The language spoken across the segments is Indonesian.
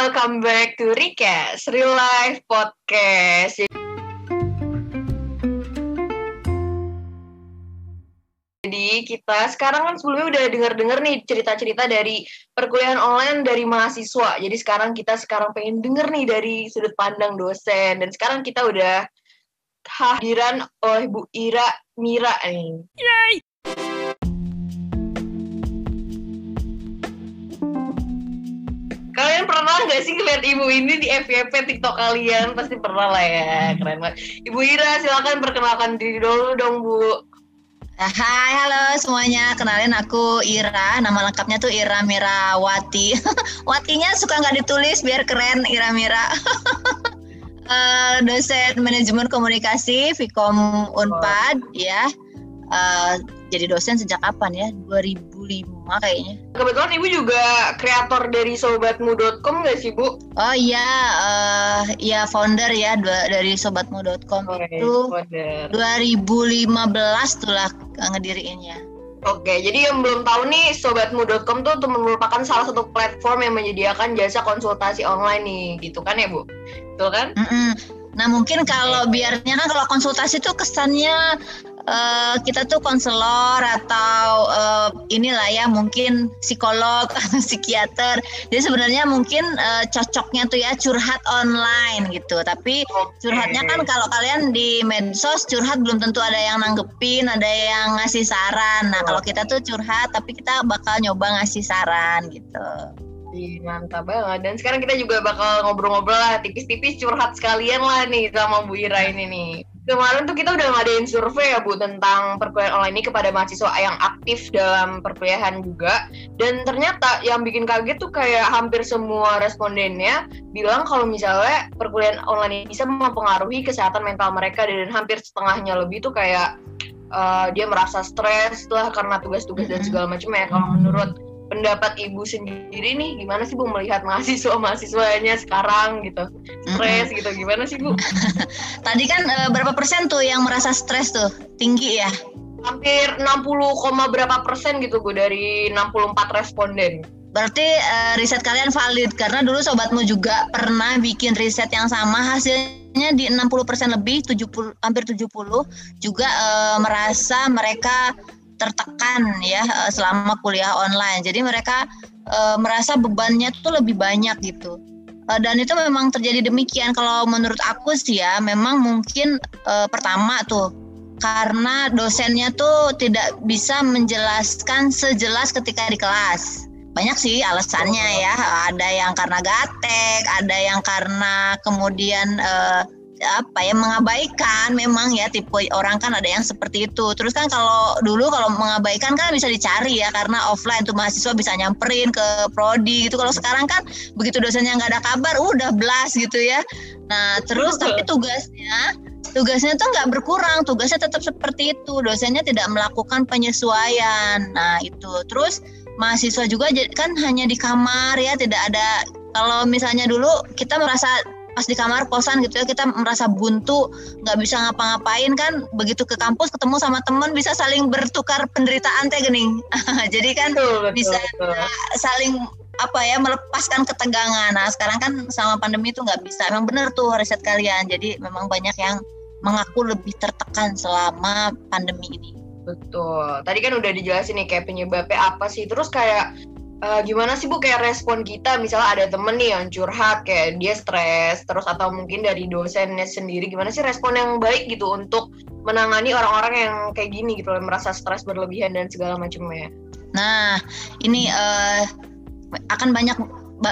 welcome back to Recast Real Life Podcast. Jadi kita sekarang kan sebelumnya udah dengar-dengar nih cerita-cerita dari perkuliahan online dari mahasiswa. Jadi sekarang kita sekarang pengen denger nih dari sudut pandang dosen. Dan sekarang kita udah hadiran oleh Bu Ira Mira nih. Yay! Kalian pernah gak sih ngeliat ibu ini di FYP TikTok kalian? Pasti pernah lah ya, keren banget. Ibu Ira, silakan perkenalkan diri dulu dong, Bu. Hai, halo semuanya. Kenalin aku Ira. Nama lengkapnya tuh Ira Mirawati. Watinya suka nggak ditulis biar keren Ira Mira. uh, dosen manajemen komunikasi Vkom Unpad oh. ya. Uh, jadi dosen sejak kapan ya? 2005 kayaknya. Kebetulan Ibu juga kreator dari sobatmu.com nggak sih Bu? Oh iya, uh, ya founder ya dari sobatmu.com oh, itu founder. 2015 tuh lah ngediriinnya. Oke, jadi yang belum tahu nih sobatmu.com tuh merupakan salah satu platform yang menyediakan jasa konsultasi online nih, gitu kan ya Bu? Betul kan? Mm -mm. Nah mungkin kalau biarnya kan kalau konsultasi tuh kesannya uh, kita tuh konselor atau uh, inilah ya mungkin psikolog atau psikiater. Jadi sebenarnya mungkin uh, cocoknya tuh ya curhat online gitu. Tapi curhatnya kan kalau kalian di medsos curhat belum tentu ada yang nanggepin, ada yang ngasih saran. Nah kalau kita tuh curhat tapi kita bakal nyoba ngasih saran gitu. Ih, mantap banget. Dan sekarang kita juga bakal ngobrol-ngobrol lah, tipis-tipis curhat sekalian lah nih sama Bu Ira ini nih. Kemarin tuh kita udah ngadain survei ya Bu tentang perkuliahan online ini kepada mahasiswa yang aktif dalam perkuliahan juga. Dan ternyata yang bikin kaget tuh kayak hampir semua respondennya bilang kalau misalnya perkuliahan online ini bisa mempengaruhi kesehatan mental mereka dan hampir setengahnya lebih tuh kayak uh, dia merasa stres lah karena tugas-tugas dan segala macam ya. Kalau menurut pendapat ibu sendiri nih gimana sih bu melihat mahasiswa mahasiswanya sekarang gitu stres mm -hmm. gitu gimana sih bu? Tadi kan e, berapa persen tuh yang merasa stres tuh tinggi ya? Hampir 60, berapa persen gitu bu dari 64 responden. Berarti uh, riset kalian valid karena dulu sobatmu juga pernah bikin riset yang sama hasilnya di 60% lebih 70 hampir 70 juga uh, merasa mereka tertekan ya eh, selama kuliah online. Jadi mereka e, merasa bebannya tuh lebih banyak gitu. E, dan itu memang terjadi demikian. Kalau menurut aku sih ya, memang mungkin e, pertama tuh karena dosennya tuh tidak bisa menjelaskan sejelas ketika di kelas. Banyak sih alasannya ya. Ada yang karena gatek, ada yang karena kemudian e, apa ya mengabaikan memang ya tipe orang kan ada yang seperti itu. Terus kan kalau dulu kalau mengabaikan kan bisa dicari ya karena offline tuh mahasiswa bisa nyamperin ke prodi gitu. Kalau sekarang kan begitu dosennya nggak ada kabar udah blast gitu ya. Nah terus tapi tugasnya tugasnya tuh nggak berkurang tugasnya tetap seperti itu. Dosennya tidak melakukan penyesuaian. Nah itu. Terus mahasiswa juga kan hanya di kamar ya tidak ada kalau misalnya dulu kita merasa pas di kamar kosan gitu ya kita merasa buntu nggak bisa ngapa-ngapain kan begitu ke kampus ketemu sama temen bisa saling bertukar penderitaan teh gening jadi kan betul, bisa betul. saling apa ya melepaskan ketegangan nah sekarang kan sama pandemi itu nggak bisa emang bener tuh riset kalian jadi memang banyak yang mengaku lebih tertekan selama pandemi ini Betul. Tadi kan udah dijelasin nih kayak penyebabnya apa sih. Terus kayak uh, gimana sih Bu kayak respon kita misalnya ada temen nih yang curhat kayak dia stres terus atau mungkin dari dosennya sendiri gimana sih respon yang baik gitu untuk menangani orang-orang yang kayak gini gitu yang merasa stres berlebihan dan segala macamnya. Nah, ini uh, akan banyak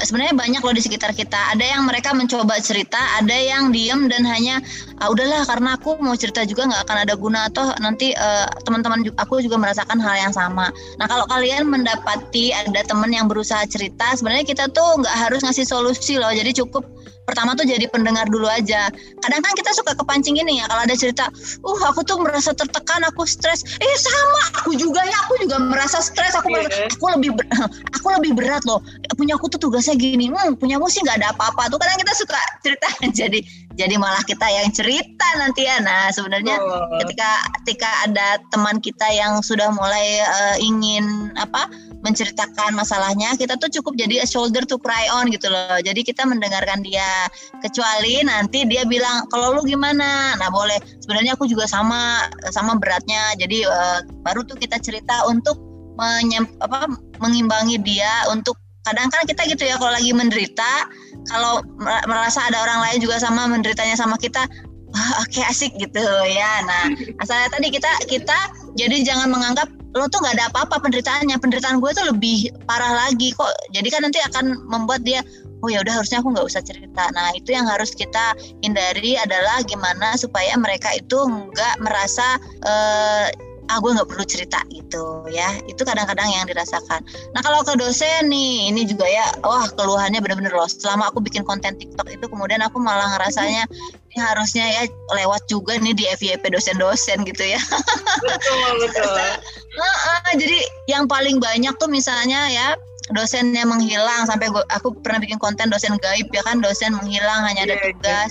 sebenarnya banyak loh di sekitar kita. Ada yang mereka mencoba cerita, ada yang diem dan hanya ah, udahlah karena aku mau cerita juga nggak akan ada guna atau nanti uh, teman-teman aku juga merasakan hal yang sama. Nah kalau kalian mendapati ada teman yang berusaha cerita, sebenarnya kita tuh nggak harus ngasih solusi loh. Jadi cukup pertama tuh jadi pendengar dulu aja. Kadang kan kita suka kepancing ini ya kalau ada cerita, uh aku tuh merasa tertekan, aku stres. Eh sama, aku juga ya, aku juga merasa stres. Aku yeah. merasa, aku lebih ber, aku lebih berat loh. Punya aku tuh tugasnya gini, hmm, punyamu sih nggak ada apa-apa. Tuh kadang kita suka cerita jadi jadi malah kita yang cerita nanti ya nah sebenarnya oh. ketika ketika ada teman kita yang sudah mulai uh, ingin apa menceritakan masalahnya kita tuh cukup jadi a shoulder to cry on gitu loh. Jadi kita mendengarkan dia. Kecuali nanti dia bilang kalau lu gimana? Nah boleh. Sebenarnya aku juga sama sama beratnya. Jadi uh, baru tuh kita cerita untuk menyem, apa, mengimbangi dia untuk kadang kan kita gitu ya kalau lagi menderita kalau merasa ada orang lain juga sama menderitanya sama kita wah oke okay, asik gitu ya. Nah asalnya tadi kita kita jadi jangan menganggap lo tuh nggak ada apa-apa penderitaannya. Penderitaan gue tuh lebih parah lagi kok. Jadi kan nanti akan membuat dia oh ya udah harusnya aku nggak usah cerita. Nah itu yang harus kita hindari adalah gimana supaya mereka itu nggak merasa uh, ah gue nggak perlu cerita gitu ya. Itu kadang-kadang yang dirasakan. Nah kalau ke dosen nih ini juga ya wah keluhannya bener-bener loh. Selama aku bikin konten TikTok itu kemudian aku malah ngerasanya ini harusnya ya lewat juga nih di FYP dosen-dosen gitu ya. Betul betul. Nah, jadi yang paling banyak tuh misalnya ya dosennya menghilang sampai gua, aku pernah bikin konten dosen gaib ya kan dosen menghilang hanya ada iya, iya. tugas.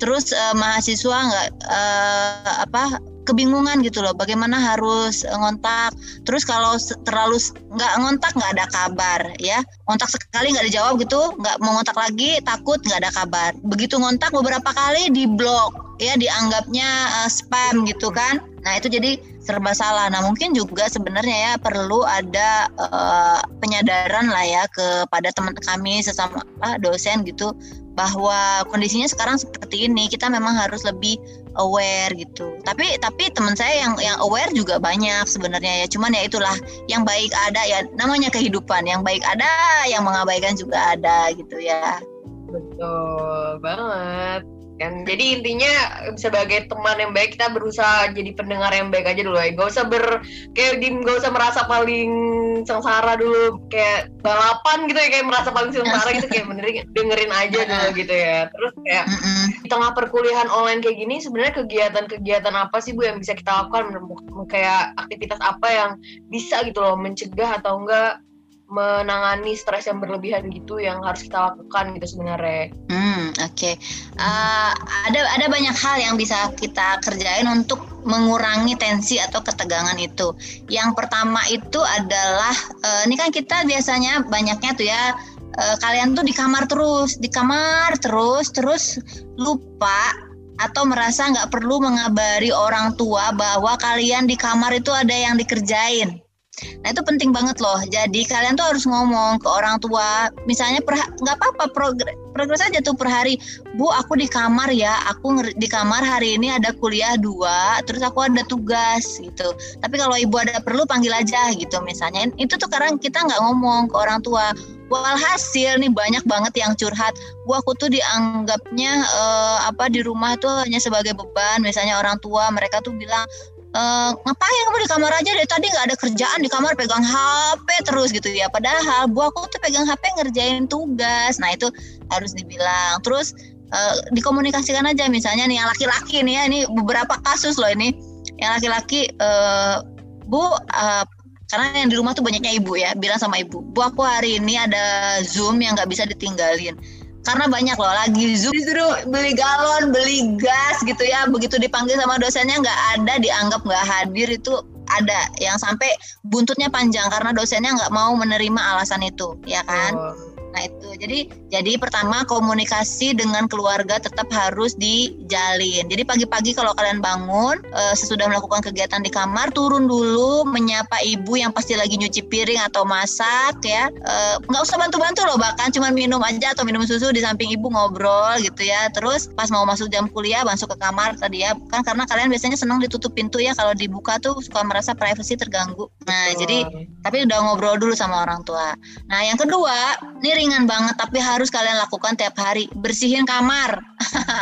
Terus uh, mahasiswa nggak uh, apa kebingungan gitu loh. Bagaimana harus eh, ngontak? Terus kalau terlalu nggak ngontak nggak ada kabar ya. Ngontak sekali nggak dijawab gitu nggak mau ngontak lagi takut nggak ada kabar. Begitu ngontak beberapa kali di blok ya dianggapnya uh, spam gitu kan. Nah itu jadi serba salah. Nah mungkin juga sebenarnya ya perlu ada uh, penyadaran lah ya kepada teman kami sesama uh, dosen gitu bahwa kondisinya sekarang seperti ini. Kita memang harus lebih aware gitu. Tapi tapi teman saya yang yang aware juga banyak sebenarnya ya. Cuman ya itulah yang baik ada ya namanya kehidupan. Yang baik ada yang mengabaikan juga ada gitu ya. Betul banget. Kan jadi intinya sebagai teman yang baik kita berusaha jadi pendengar yang baik aja dulu. Ya gak usah ber kayak di gak usah merasa paling sengsara dulu kayak balapan gitu ya kayak merasa paling sengsara gitu kayak benerin dengerin aja dulu gitu ya terus kayak di tengah perkuliahan online kayak gini sebenarnya kegiatan-kegiatan apa sih bu yang bisa kita lakukan kayak aktivitas apa yang bisa gitu loh mencegah atau enggak menangani stres yang berlebihan gitu yang harus kita lakukan gitu sebenarnya. Hmm, oke. Okay. Uh, eh, ada ada banyak hal yang bisa kita kerjain untuk mengurangi tensi atau ketegangan itu. Yang pertama itu adalah uh, ini kan kita biasanya banyaknya tuh ya uh, kalian tuh di kamar terus, di kamar terus, terus lupa atau merasa nggak perlu mengabari orang tua bahwa kalian di kamar itu ada yang dikerjain Nah itu penting banget loh. Jadi kalian tuh harus ngomong ke orang tua. Misalnya nggak apa-apa progres, progres aja tuh per hari. Bu aku di kamar ya. Aku di kamar hari ini ada kuliah dua. Terus aku ada tugas gitu. Tapi kalau ibu ada perlu panggil aja gitu misalnya. Itu tuh karena kita nggak ngomong ke orang tua. Walhasil nih banyak banget yang curhat. Bu aku tuh dianggapnya uh, apa di rumah tuh hanya sebagai beban. Misalnya orang tua mereka tuh bilang Uh, ngapain kamu di kamar aja? Dari tadi nggak ada kerjaan di kamar pegang HP terus gitu ya. Padahal bu aku tuh pegang HP ngerjain tugas. Nah itu harus dibilang. Terus uh, dikomunikasikan aja. Misalnya nih yang laki-laki nih ya ini beberapa kasus loh ini. Yang laki-laki uh, bu uh, karena yang di rumah tuh banyaknya ibu ya bilang sama ibu bu aku hari ini ada zoom yang nggak bisa ditinggalin karena banyak loh lagi zoom disuruh beli galon beli gas gitu ya. Begitu dipanggil sama dosennya nggak ada dianggap nggak hadir. Itu ada yang sampai buntutnya panjang karena dosennya nggak mau menerima alasan itu ya kan? Oh Nah itu jadi jadi pertama komunikasi dengan keluarga tetap harus dijalin. Jadi pagi-pagi kalau kalian bangun e, sesudah melakukan kegiatan di kamar turun dulu menyapa ibu yang pasti lagi nyuci piring atau masak ya. Eh, nggak usah bantu-bantu loh bahkan cuma minum aja atau minum susu di samping ibu ngobrol gitu ya. Terus pas mau masuk jam kuliah masuk ke kamar tadi ya kan karena kalian biasanya senang ditutup pintu ya kalau dibuka tuh suka merasa privasi terganggu. Nah oh. jadi tapi udah ngobrol dulu sama orang tua. Nah yang kedua nih ringan banget tapi harus kalian lakukan tiap hari. Bersihin kamar.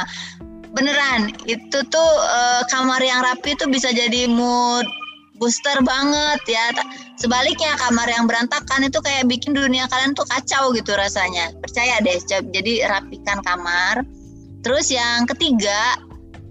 Beneran itu tuh uh, kamar yang rapi tuh bisa jadi mood booster banget ya. Sebaliknya kamar yang berantakan itu kayak bikin dunia kalian tuh kacau gitu rasanya. Percaya deh jadi rapikan kamar. Terus yang ketiga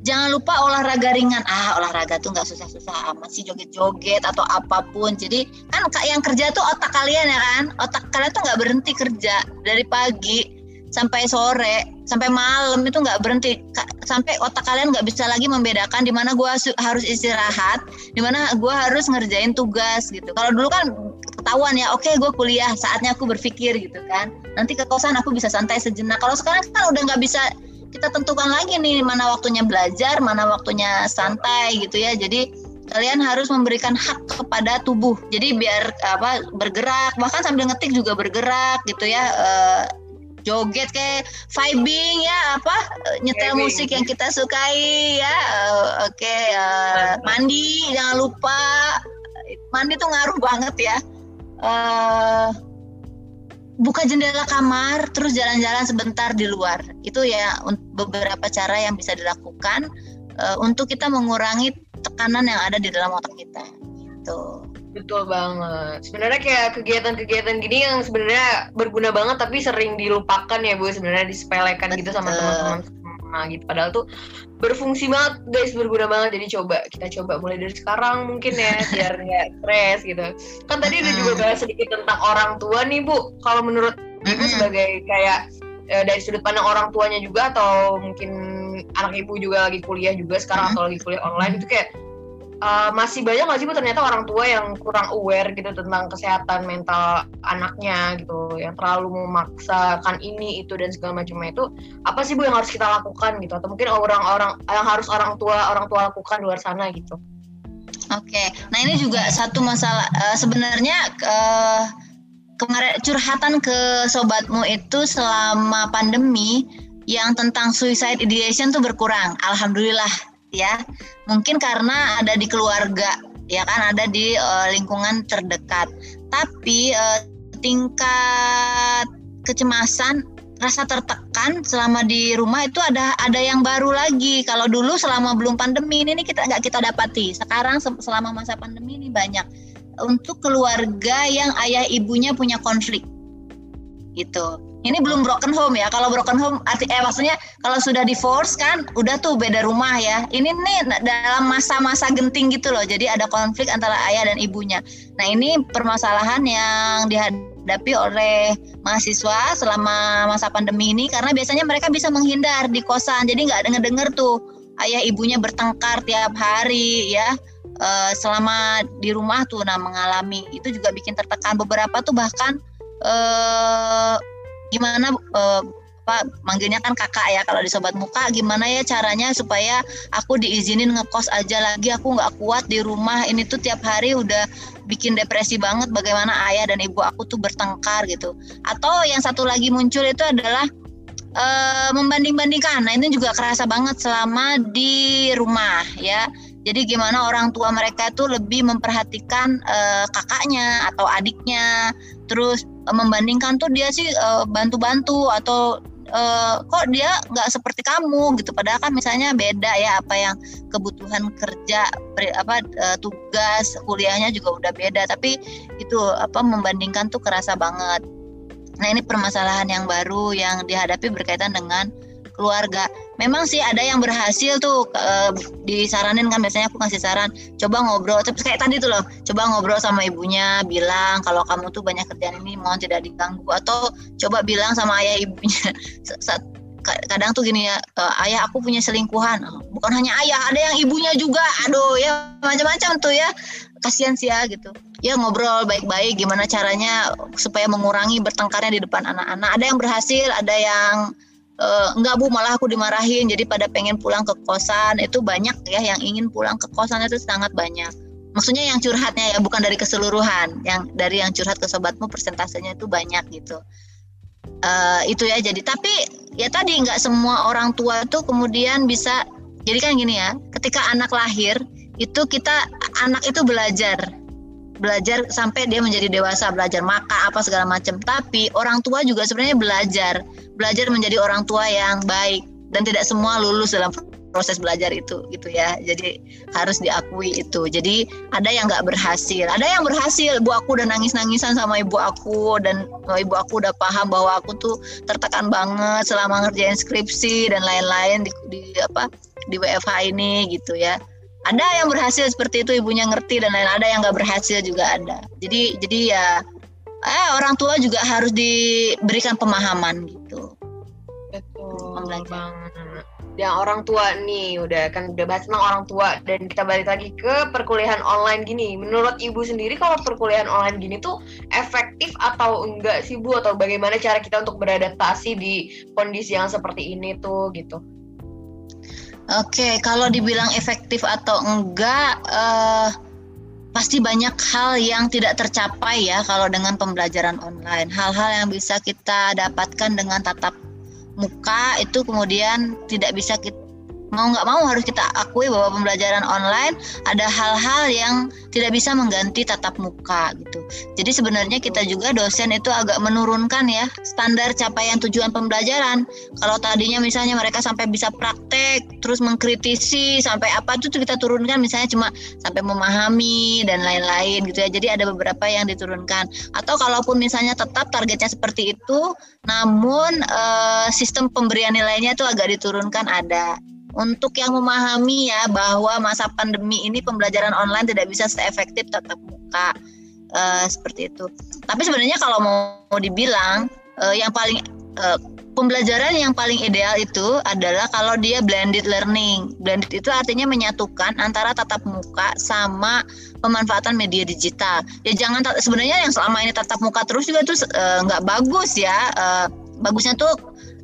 jangan lupa olahraga ringan. Ah olahraga tuh nggak susah-susah amat sih joget-joget atau apa pun. Jadi kan yang kerja tuh otak kalian ya kan? Otak kalian tuh nggak berhenti kerja dari pagi sampai sore sampai malam itu nggak berhenti. Sampai otak kalian nggak bisa lagi membedakan di mana gue harus istirahat di mana gue harus ngerjain tugas gitu. Kalau dulu kan ketahuan ya oke okay, gue kuliah saatnya aku berpikir gitu kan. Nanti ke kosan aku bisa santai sejenak. Kalau sekarang kan udah nggak bisa kita tentukan lagi nih mana waktunya belajar mana waktunya santai gitu ya. Jadi kalian harus memberikan hak kepada tubuh. Jadi biar apa bergerak bahkan sambil ngetik juga bergerak gitu ya uh, joget kayak vibing ya apa nyetel vibing. musik yang kita sukai ya uh, oke okay, uh, mandi jangan lupa. Mandi tuh ngaruh banget ya. Uh, buka jendela kamar terus jalan-jalan sebentar di luar. Itu ya beberapa cara yang bisa dilakukan uh, untuk kita mengurangi tekanan yang ada di dalam otak kita gitu. Betul banget. Sebenarnya kayak kegiatan-kegiatan gini yang sebenarnya berguna banget tapi sering dilupakan ya Bu sebenarnya disepelekan gitu sama teman-teman nah gitu. Padahal tuh berfungsi banget guys berguna banget. Jadi coba kita coba mulai dari sekarang mungkin ya biar nggak stres gitu. Kan tadi udah juga bahas sedikit tentang orang tua nih bu. Kalau menurut ibu sebagai kayak e, dari sudut pandang orang tuanya juga atau mungkin anak ibu juga lagi kuliah juga sekarang atau lagi kuliah online itu kayak uh, masih banyak nggak sih bu ternyata orang tua yang kurang aware gitu tentang kesehatan mental anaknya gitu yang terlalu memaksakan ini itu dan segala macamnya itu apa sih bu yang harus kita lakukan gitu atau mungkin orang-orang yang harus orang tua orang tua lakukan luar sana gitu Oke, okay. nah ini juga satu masalah uh, sebenarnya uh, kemarin curhatan ke sobatmu itu selama pandemi yang tentang suicide ideation tuh berkurang. Alhamdulillah ya. Mungkin karena ada di keluarga ya kan? Ada di uh, lingkungan terdekat. Tapi uh, tingkat kecemasan rasa tertekan selama di rumah itu ada ada yang baru lagi. Kalau dulu selama belum pandemi ini kita nggak kita dapati. Sekarang selama masa pandemi ini banyak. Untuk keluarga yang ayah ibunya punya konflik. Gitu ini belum broken home ya. Kalau broken home arti eh maksudnya kalau sudah divorce kan udah tuh beda rumah ya. Ini nih dalam masa-masa genting gitu loh. Jadi ada konflik antara ayah dan ibunya. Nah, ini permasalahan yang dihadapi oleh mahasiswa selama masa pandemi ini karena biasanya mereka bisa menghindar di kosan. Jadi nggak denger-denger tuh ayah ibunya bertengkar tiap hari ya. Uh, selama di rumah tuh nah mengalami itu juga bikin tertekan beberapa tuh bahkan uh, gimana uh, Pak manggilnya kan kakak ya kalau di sobat muka gimana ya caranya supaya aku diizinin ngekos aja lagi aku nggak kuat di rumah. Ini tuh tiap hari udah bikin depresi banget bagaimana ayah dan ibu aku tuh bertengkar gitu. Atau yang satu lagi muncul itu adalah uh, membanding-bandingkan. Nah ini juga kerasa banget selama di rumah ya. Jadi gimana orang tua mereka itu lebih memperhatikan uh, kakaknya atau adiknya. Terus membandingkan tuh dia sih eh, bantu-bantu atau uh, kok dia nggak seperti kamu gitu. Padahal kan misalnya beda ya apa yang kebutuhan kerja apa uh, tugas kuliahnya juga udah beda. Tapi itu apa membandingkan tuh kerasa banget. Nah ini permasalahan yang baru yang dihadapi berkaitan dengan keluarga. Memang sih ada yang berhasil tuh e, disaranin kan biasanya aku kasih saran, coba ngobrol. Tapi kayak tadi tuh loh, coba ngobrol sama ibunya, bilang kalau kamu tuh banyak kerjaan ini mohon tidak diganggu atau coba bilang sama ayah ibunya. kadang tuh gini ya, e, ayah aku punya selingkuhan. Bukan hanya ayah, ada yang ibunya juga. Aduh ya macam-macam tuh ya. Kasihan sih ya gitu ya ngobrol baik-baik gimana caranya supaya mengurangi bertengkarnya di depan anak-anak. Ada yang berhasil, ada yang Uh, enggak bu malah aku dimarahin. Jadi pada pengen pulang ke kosan. Itu banyak ya yang ingin pulang ke kosan. Itu sangat banyak. Maksudnya yang curhatnya ya bukan dari keseluruhan. Yang dari yang curhat ke sobatmu persentasenya itu banyak gitu. Uh, itu ya. Jadi tapi ya tadi nggak semua orang tua tuh kemudian bisa jadi kan gini ya. Ketika anak lahir itu kita anak itu belajar belajar sampai dia menjadi dewasa belajar maka apa segala macam. Tapi orang tua juga sebenarnya belajar belajar menjadi orang tua yang baik. Dan tidak semua lulus dalam proses belajar itu gitu ya. Jadi harus diakui itu. Jadi ada yang nggak berhasil. Ada yang berhasil. Ibu aku udah nangis nangisan sama ibu aku. Dan ibu aku udah paham bahwa aku tuh tertekan banget selama ngerjain skripsi dan lain-lain di, di apa di WFH ini gitu ya ada yang berhasil seperti itu ibunya ngerti dan lain ada yang nggak berhasil juga ada jadi jadi ya eh orang tua juga harus diberikan pemahaman gitu belajar. Yang orang tua nih, udah kan udah bahas tentang orang tua dan kita balik lagi ke perkuliahan online gini. Menurut ibu sendiri kalau perkuliahan online gini tuh efektif atau enggak sih bu? Atau bagaimana cara kita untuk beradaptasi di kondisi yang seperti ini tuh gitu? Oke, kalau dibilang efektif atau enggak, uh, pasti banyak hal yang tidak tercapai ya kalau dengan pembelajaran online. Hal-hal yang bisa kita dapatkan dengan tatap muka itu kemudian tidak bisa kita mau nggak mau harus kita akui bahwa pembelajaran online ada hal-hal yang tidak bisa mengganti tatap muka gitu. Jadi sebenarnya kita juga dosen itu agak menurunkan ya standar capaian tujuan pembelajaran. Kalau tadinya misalnya mereka sampai bisa praktek, terus mengkritisi sampai apa itu kita turunkan misalnya cuma sampai memahami dan lain-lain gitu ya. Jadi ada beberapa yang diturunkan. Atau kalaupun misalnya tetap targetnya seperti itu, namun eh, sistem pemberian nilainya itu agak diturunkan ada untuk yang memahami ya bahwa masa pandemi ini pembelajaran online tidak bisa seefektif tatap muka uh, seperti itu. Tapi sebenarnya kalau mau, mau dibilang uh, yang paling uh, pembelajaran yang paling ideal itu adalah kalau dia blended learning. Blended itu artinya menyatukan antara tatap muka sama pemanfaatan media digital. Ya jangan sebenarnya yang selama ini tatap muka terus juga tuh nggak uh, bagus ya. Uh, bagusnya tuh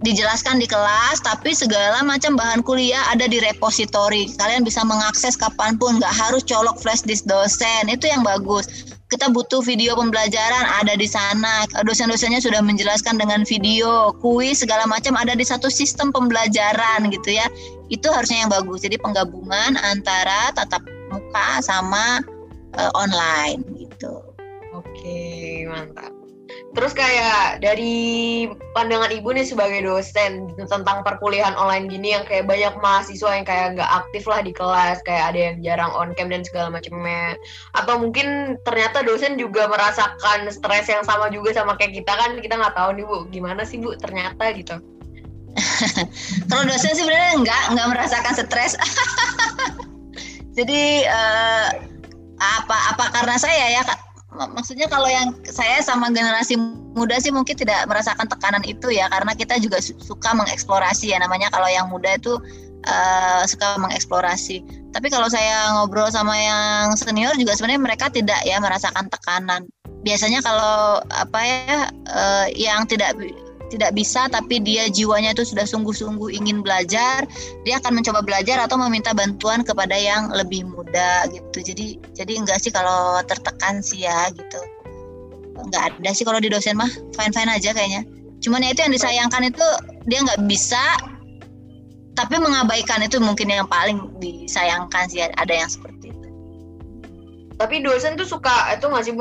dijelaskan di kelas, tapi segala macam bahan kuliah ada di repositori. Kalian bisa mengakses kapan pun, nggak harus colok flash disk dosen. Itu yang bagus. Kita butuh video pembelajaran ada di sana. Dosen-dosennya sudah menjelaskan dengan video, kuis segala macam ada di satu sistem pembelajaran gitu ya. Itu harusnya yang bagus. Jadi penggabungan antara tatap muka sama uh, online gitu. Oke, mantap. Terus kayak dari pandangan ibu nih sebagai dosen tentang perkuliahan online gini yang kayak banyak mahasiswa yang kayak nggak aktif lah di kelas, kayak ada yang jarang on cam dan segala macamnya. Atau mungkin ternyata dosen juga merasakan stres yang sama juga sama kayak kita kan kita nggak tahu nih bu gimana sih bu ternyata gitu. Kalau dosen sih sebenarnya nggak nggak merasakan stres. Jadi uh, apa apa karena saya ya maksudnya kalau yang saya sama generasi muda sih mungkin tidak merasakan tekanan itu ya karena kita juga suka mengeksplorasi ya namanya kalau yang muda itu uh, suka mengeksplorasi. Tapi kalau saya ngobrol sama yang senior juga sebenarnya mereka tidak ya merasakan tekanan. Biasanya kalau apa ya uh, yang tidak tidak bisa tapi dia jiwanya itu sudah sungguh-sungguh ingin belajar, dia akan mencoba belajar atau meminta bantuan kepada yang lebih muda gitu. Jadi jadi enggak sih kalau tertekan sih ya gitu. Enggak ada sih kalau di dosen mah fine-fine aja kayaknya. Cuman ya itu yang disayangkan itu dia nggak bisa tapi mengabaikan itu mungkin yang paling disayangkan sih ada yang seperti itu. Tapi dosen tuh suka itu masih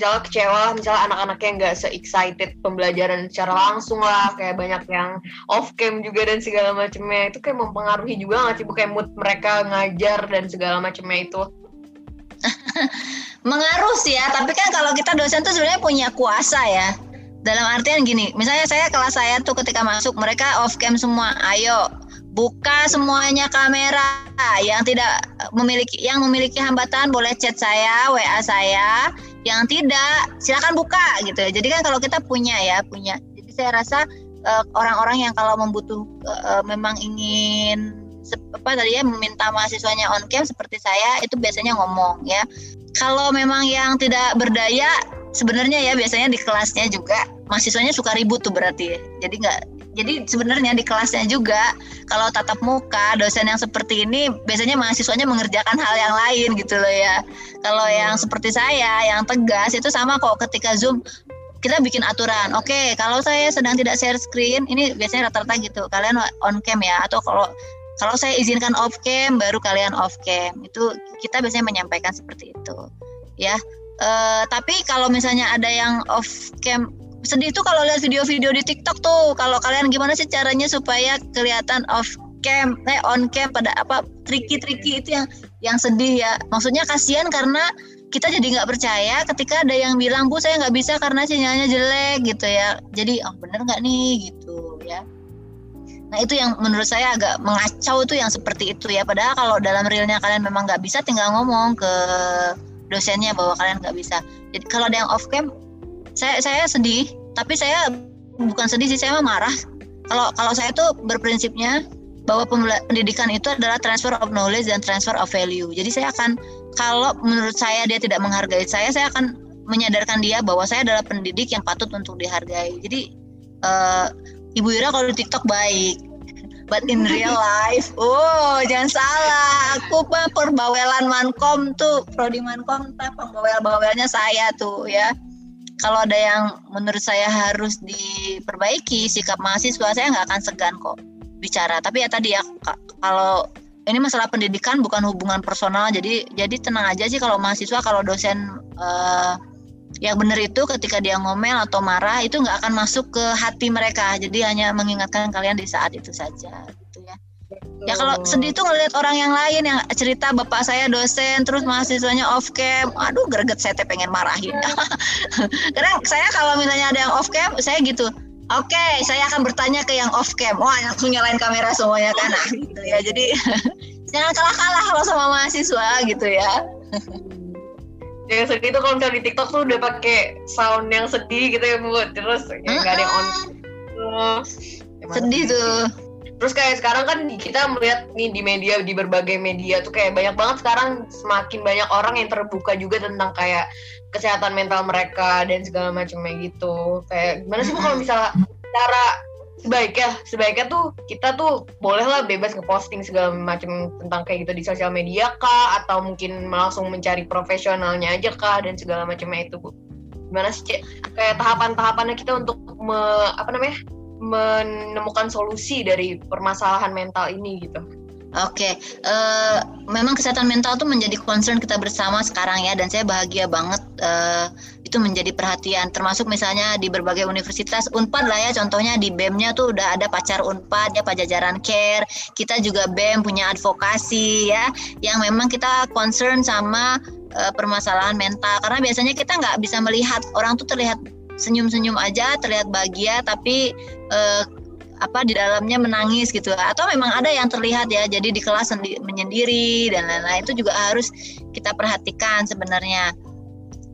misalnya kecewa misalnya anak-anaknya nggak se-excited pembelajaran secara langsung lah kayak banyak yang off cam juga dan segala macamnya itu kayak mempengaruhi juga nggak sih kayak mood mereka ngajar dan segala macamnya itu? Mengaruh sih ya tapi kan kalau kita dosen tuh sebenarnya punya kuasa ya. Dalam artian gini misalnya saya kelas saya tuh ketika masuk mereka off cam semua. Ayo buka semuanya kamera. Yang tidak memiliki yang memiliki hambatan boleh chat saya WA saya yang tidak silakan buka gitu jadi kan kalau kita punya ya punya. Jadi saya rasa eh, orang-orang yang kalau membutuh uh, memang ingin apa tadi ya meminta mahasiswanya on cam seperti saya itu biasanya ngomong ya. Kalau memang yang tidak berdaya sebenarnya ya biasanya di kelasnya juga mahasiswanya suka ribut tuh berarti ya. jadi nggak jadi sebenarnya di kelasnya juga kalau tatap muka dosen yang seperti ini biasanya mahasiswanya mengerjakan hal yang lain gitu loh ya. Kalau hmm. yang seperti saya yang tegas itu sama kok ketika Zoom kita bikin aturan. Oke, okay, kalau saya sedang tidak share screen, ini biasanya rata-rata gitu. Kalian on cam ya atau kalau kalau saya izinkan off cam baru kalian off cam. Itu kita biasanya menyampaikan seperti itu. Ya. Uh, tapi kalau misalnya ada yang off cam sedih tuh kalau lihat video-video di TikTok tuh. Kalau kalian gimana sih caranya supaya kelihatan off cam, eh on cam pada apa tricky-tricky itu yang yang sedih ya. Maksudnya kasihan karena kita jadi nggak percaya ketika ada yang bilang bu saya nggak bisa karena sinyalnya jelek gitu ya. Jadi oh bener nggak nih gitu ya. Nah itu yang menurut saya agak mengacau tuh yang seperti itu ya. Padahal kalau dalam realnya kalian memang nggak bisa, tinggal ngomong ke dosennya bahwa kalian nggak bisa. Jadi kalau ada yang off cam, saya saya sedih tapi saya bukan sedih sih saya marah kalau kalau saya tuh berprinsipnya bahwa pendidikan itu adalah transfer of knowledge dan transfer of value. Jadi saya akan kalau menurut saya dia tidak menghargai saya, saya akan menyadarkan dia bahwa saya adalah pendidik yang patut untuk dihargai. Jadi uh, Ibu Ira kalau di TikTok baik, but in real life, oh jangan salah, aku mah perbawelan mankom tuh, prodi mankom, pembawel-bawelnya saya tuh ya. Kalau ada yang menurut saya harus diperbaiki sikap mahasiswa, saya nggak akan segan kok bicara. Tapi ya tadi ya kalau ini masalah pendidikan bukan hubungan personal jadi jadi tenang aja sih kalau mahasiswa kalau dosen uh, yang benar itu ketika dia ngomel atau marah itu nggak akan masuk ke hati mereka. Jadi hanya mengingatkan kalian di saat itu saja gitu ya ya kalau sedih itu ngelihat orang yang lain yang cerita bapak saya dosen terus mahasiswanya off cam aduh greget saya teh pengen marahin karena saya kalau misalnya ada yang off cam saya gitu Oke, okay, saya akan bertanya ke yang off cam. Wah, langsung nyalain kamera semuanya kan, nah, gitu ya. Jadi jangan kalah-kalah kalau sama mahasiswa gitu ya. yang sedih itu kalau misalnya di TikTok tuh udah pakai sound yang sedih gitu ya bu, terus ya nggak ada yang on. Uh, sedih tuh. Terus kayak sekarang kan kita melihat nih di media di berbagai media tuh kayak banyak banget sekarang semakin banyak orang yang terbuka juga tentang kayak kesehatan mental mereka dan segala macamnya gitu. Kayak gimana sih bu kalau misalnya cara sebaiknya sebaiknya tuh kita tuh bolehlah bebas ngeposting segala macam tentang kayak gitu di sosial media kah? Atau mungkin langsung mencari profesionalnya aja kah? Dan segala macamnya itu bu. Gimana sih cek kayak tahapan-tahapannya kita untuk me, apa namanya menemukan solusi dari permasalahan mental ini gitu Oke, okay. uh, eh, memang kesehatan mental itu menjadi concern kita bersama sekarang ya, dan saya bahagia banget uh, itu menjadi perhatian. Termasuk misalnya di berbagai universitas, Unpad lah ya, contohnya di BEM-nya tuh udah ada pacar Unpad ya, pajajaran care. Kita juga BEM punya advokasi ya, yang memang kita concern sama uh, permasalahan mental. Karena biasanya kita nggak bisa melihat orang tuh terlihat senyum-senyum aja, terlihat bahagia, tapi uh, apa di dalamnya menangis gitu. Atau memang ada yang terlihat ya jadi di kelas menyendiri dan lain-lain itu juga harus kita perhatikan sebenarnya.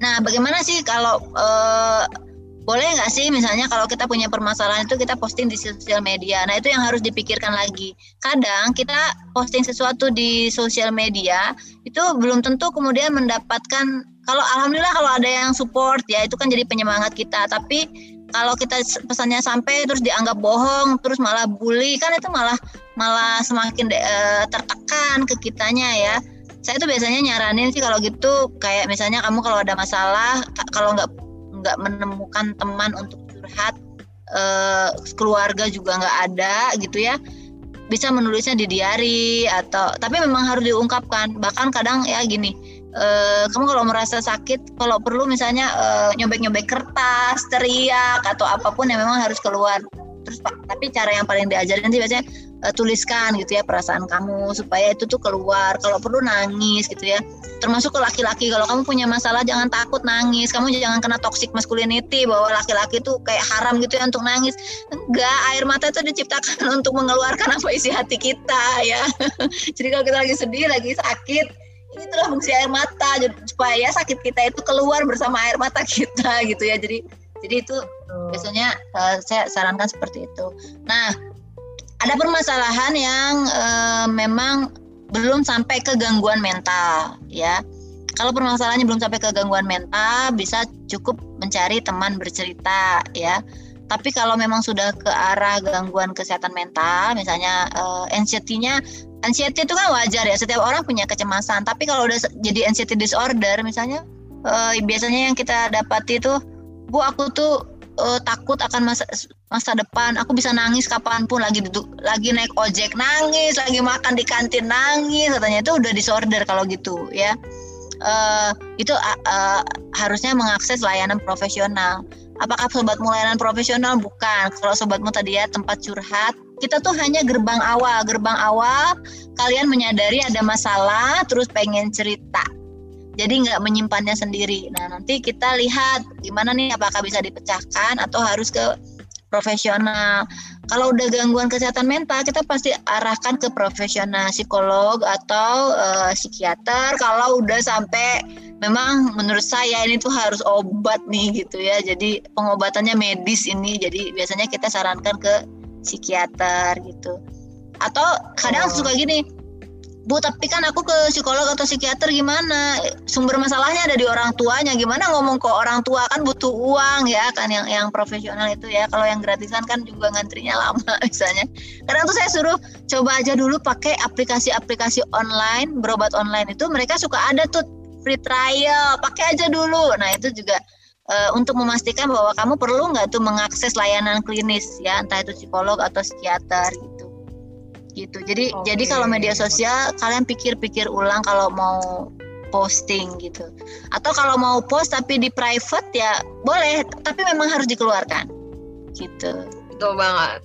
Nah bagaimana sih kalau uh, boleh nggak sih misalnya kalau kita punya permasalahan itu kita posting di sosial media. Nah itu yang harus dipikirkan lagi. Kadang kita posting sesuatu di sosial media itu belum tentu kemudian mendapatkan kalau alhamdulillah kalau ada yang support ya itu kan jadi penyemangat kita. Tapi kalau kita pesannya sampai terus dianggap bohong terus malah bully kan itu malah malah semakin de, uh, tertekan ke kitanya ya. Saya tuh biasanya nyaranin sih kalau gitu kayak misalnya kamu kalau ada masalah kalau nggak nggak menemukan teman untuk curhat uh, keluarga juga nggak ada gitu ya bisa menulisnya di diary atau tapi memang harus diungkapkan bahkan kadang ya gini Uh, kamu kalau merasa sakit, kalau perlu misalnya uh, nyobek-nyobek kertas, teriak atau apa pun yang memang harus keluar. Terus tapi cara yang paling diajarin sih biasanya uh, tuliskan gitu ya perasaan kamu supaya itu tuh keluar. Kalau perlu nangis gitu ya. Termasuk ke laki-laki kalau kamu punya masalah jangan takut nangis. Kamu jangan kena toxic masculinity bahwa laki-laki tuh kayak haram gitu ya untuk nangis. Enggak, air mata itu diciptakan untuk mengeluarkan apa isi hati kita ya. Jadi kalau kita lagi sedih, lagi sakit, itulah fungsi air mata supaya sakit kita itu keluar bersama air mata kita gitu ya jadi jadi itu biasanya uh, saya sarankan seperti itu nah ada permasalahan yang uh, memang belum sampai ke gangguan mental ya kalau permasalahannya belum sampai ke gangguan mental bisa cukup mencari teman bercerita ya tapi kalau memang sudah ke arah gangguan kesehatan mental, misalnya uh, anxiety-nya anxiety itu kan wajar ya, setiap orang punya kecemasan. Tapi kalau udah jadi anxiety disorder, misalnya uh, biasanya yang kita dapati itu, bu aku tuh uh, takut akan masa masa depan. Aku bisa nangis kapan pun lagi duduk, lagi naik ojek nangis, lagi makan di kantin nangis. Katanya itu udah disorder kalau gitu ya. Uh, itu uh, uh, harusnya mengakses layanan profesional apakah sobatmu layanan profesional bukan kalau sobatmu tadi ya tempat curhat kita tuh hanya gerbang awal gerbang awal kalian menyadari ada masalah terus pengen cerita jadi nggak menyimpannya sendiri nah nanti kita lihat gimana nih apakah bisa dipecahkan atau harus ke profesional. Kalau udah gangguan kesehatan mental, kita pasti arahkan ke profesional psikolog atau uh, psikiater. Kalau udah sampai memang menurut saya ini tuh harus obat nih gitu ya. Jadi pengobatannya medis ini. Jadi biasanya kita sarankan ke psikiater gitu atau kadang oh. suka gini Bu, tapi kan aku ke psikolog atau psikiater gimana? Sumber masalahnya ada di orang tuanya. Gimana ngomong ke orang tua kan butuh uang ya kan yang yang profesional itu ya. Kalau yang gratisan kan juga ngantrinya lama misalnya. Kadang tuh saya suruh coba aja dulu pakai aplikasi-aplikasi online, berobat online itu mereka suka ada tuh free trial, pakai aja dulu. Nah, itu juga uh, untuk memastikan bahwa kamu perlu nggak tuh mengakses layanan klinis ya, entah itu psikolog atau psikiater gitu gitu. Jadi okay. jadi kalau media sosial kalian pikir-pikir ulang kalau mau posting gitu. Atau kalau mau post tapi di private ya boleh, tapi memang harus dikeluarkan. Gitu. Betul banget.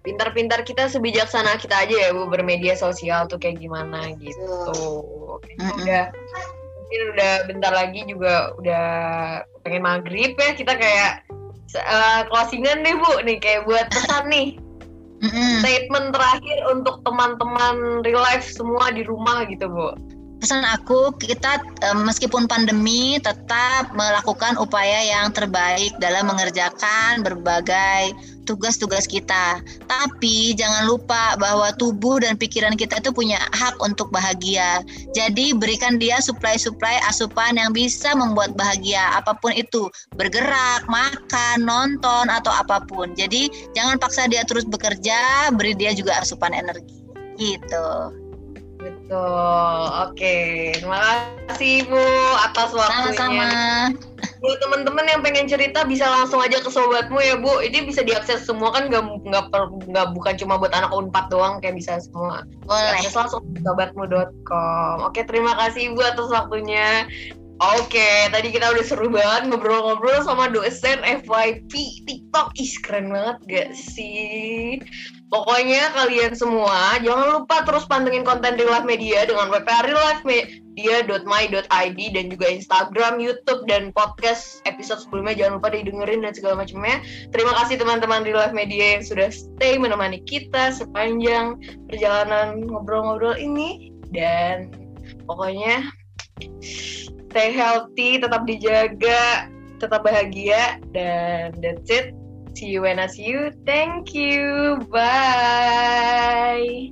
Pintar-pintar kita sebijaksana kita aja ya Bu bermedia sosial tuh kayak gimana gitu. Oke, mm -hmm. Udah mungkin udah bentar lagi juga udah pengen maghrib ya kita kayak uh, closingan nih Bu nih kayak buat pesan nih Mm-hmm. Statement terakhir untuk teman-teman real life semua di rumah gitu, Bu. Pesan aku, kita meskipun pandemi tetap melakukan upaya yang terbaik dalam mengerjakan berbagai tugas-tugas kita. Tapi jangan lupa bahwa tubuh dan pikiran kita itu punya hak untuk bahagia. Jadi berikan dia suplai-suplai asupan yang bisa membuat bahagia apa pun itu, bergerak, makan, nonton atau apa pun. Jadi jangan paksa dia terus bekerja, beri dia juga asupan energi. Gitu. Betul. Oke, terima kasih Bu atas waktunya. Sama-sama. Buat teman-teman yang pengen cerita bisa langsung aja ke sobatmu ya Bu. Ini bisa diakses semua kan nggak nggak nggak bukan cuma buat anak unpad doang kayak bisa semua. Boleh. Akses langsung sobatmu.com. Oke, terima kasih Bu atas waktunya. Oke, tadi kita udah seru banget ngobrol-ngobrol sama dosen FYP TikTok. Ih, keren banget gak sih? Pokoknya kalian semua jangan lupa terus pantengin konten Real Life Media dengan Media.my.id dan juga Instagram, YouTube, dan podcast episode sebelumnya. Jangan lupa didengerin dan segala macamnya. Terima kasih teman-teman Real Life Media yang sudah stay menemani kita sepanjang perjalanan ngobrol-ngobrol ini. Dan pokoknya stay healthy, tetap dijaga, tetap bahagia, dan that's it. See you when I see you. Thank you. Bye.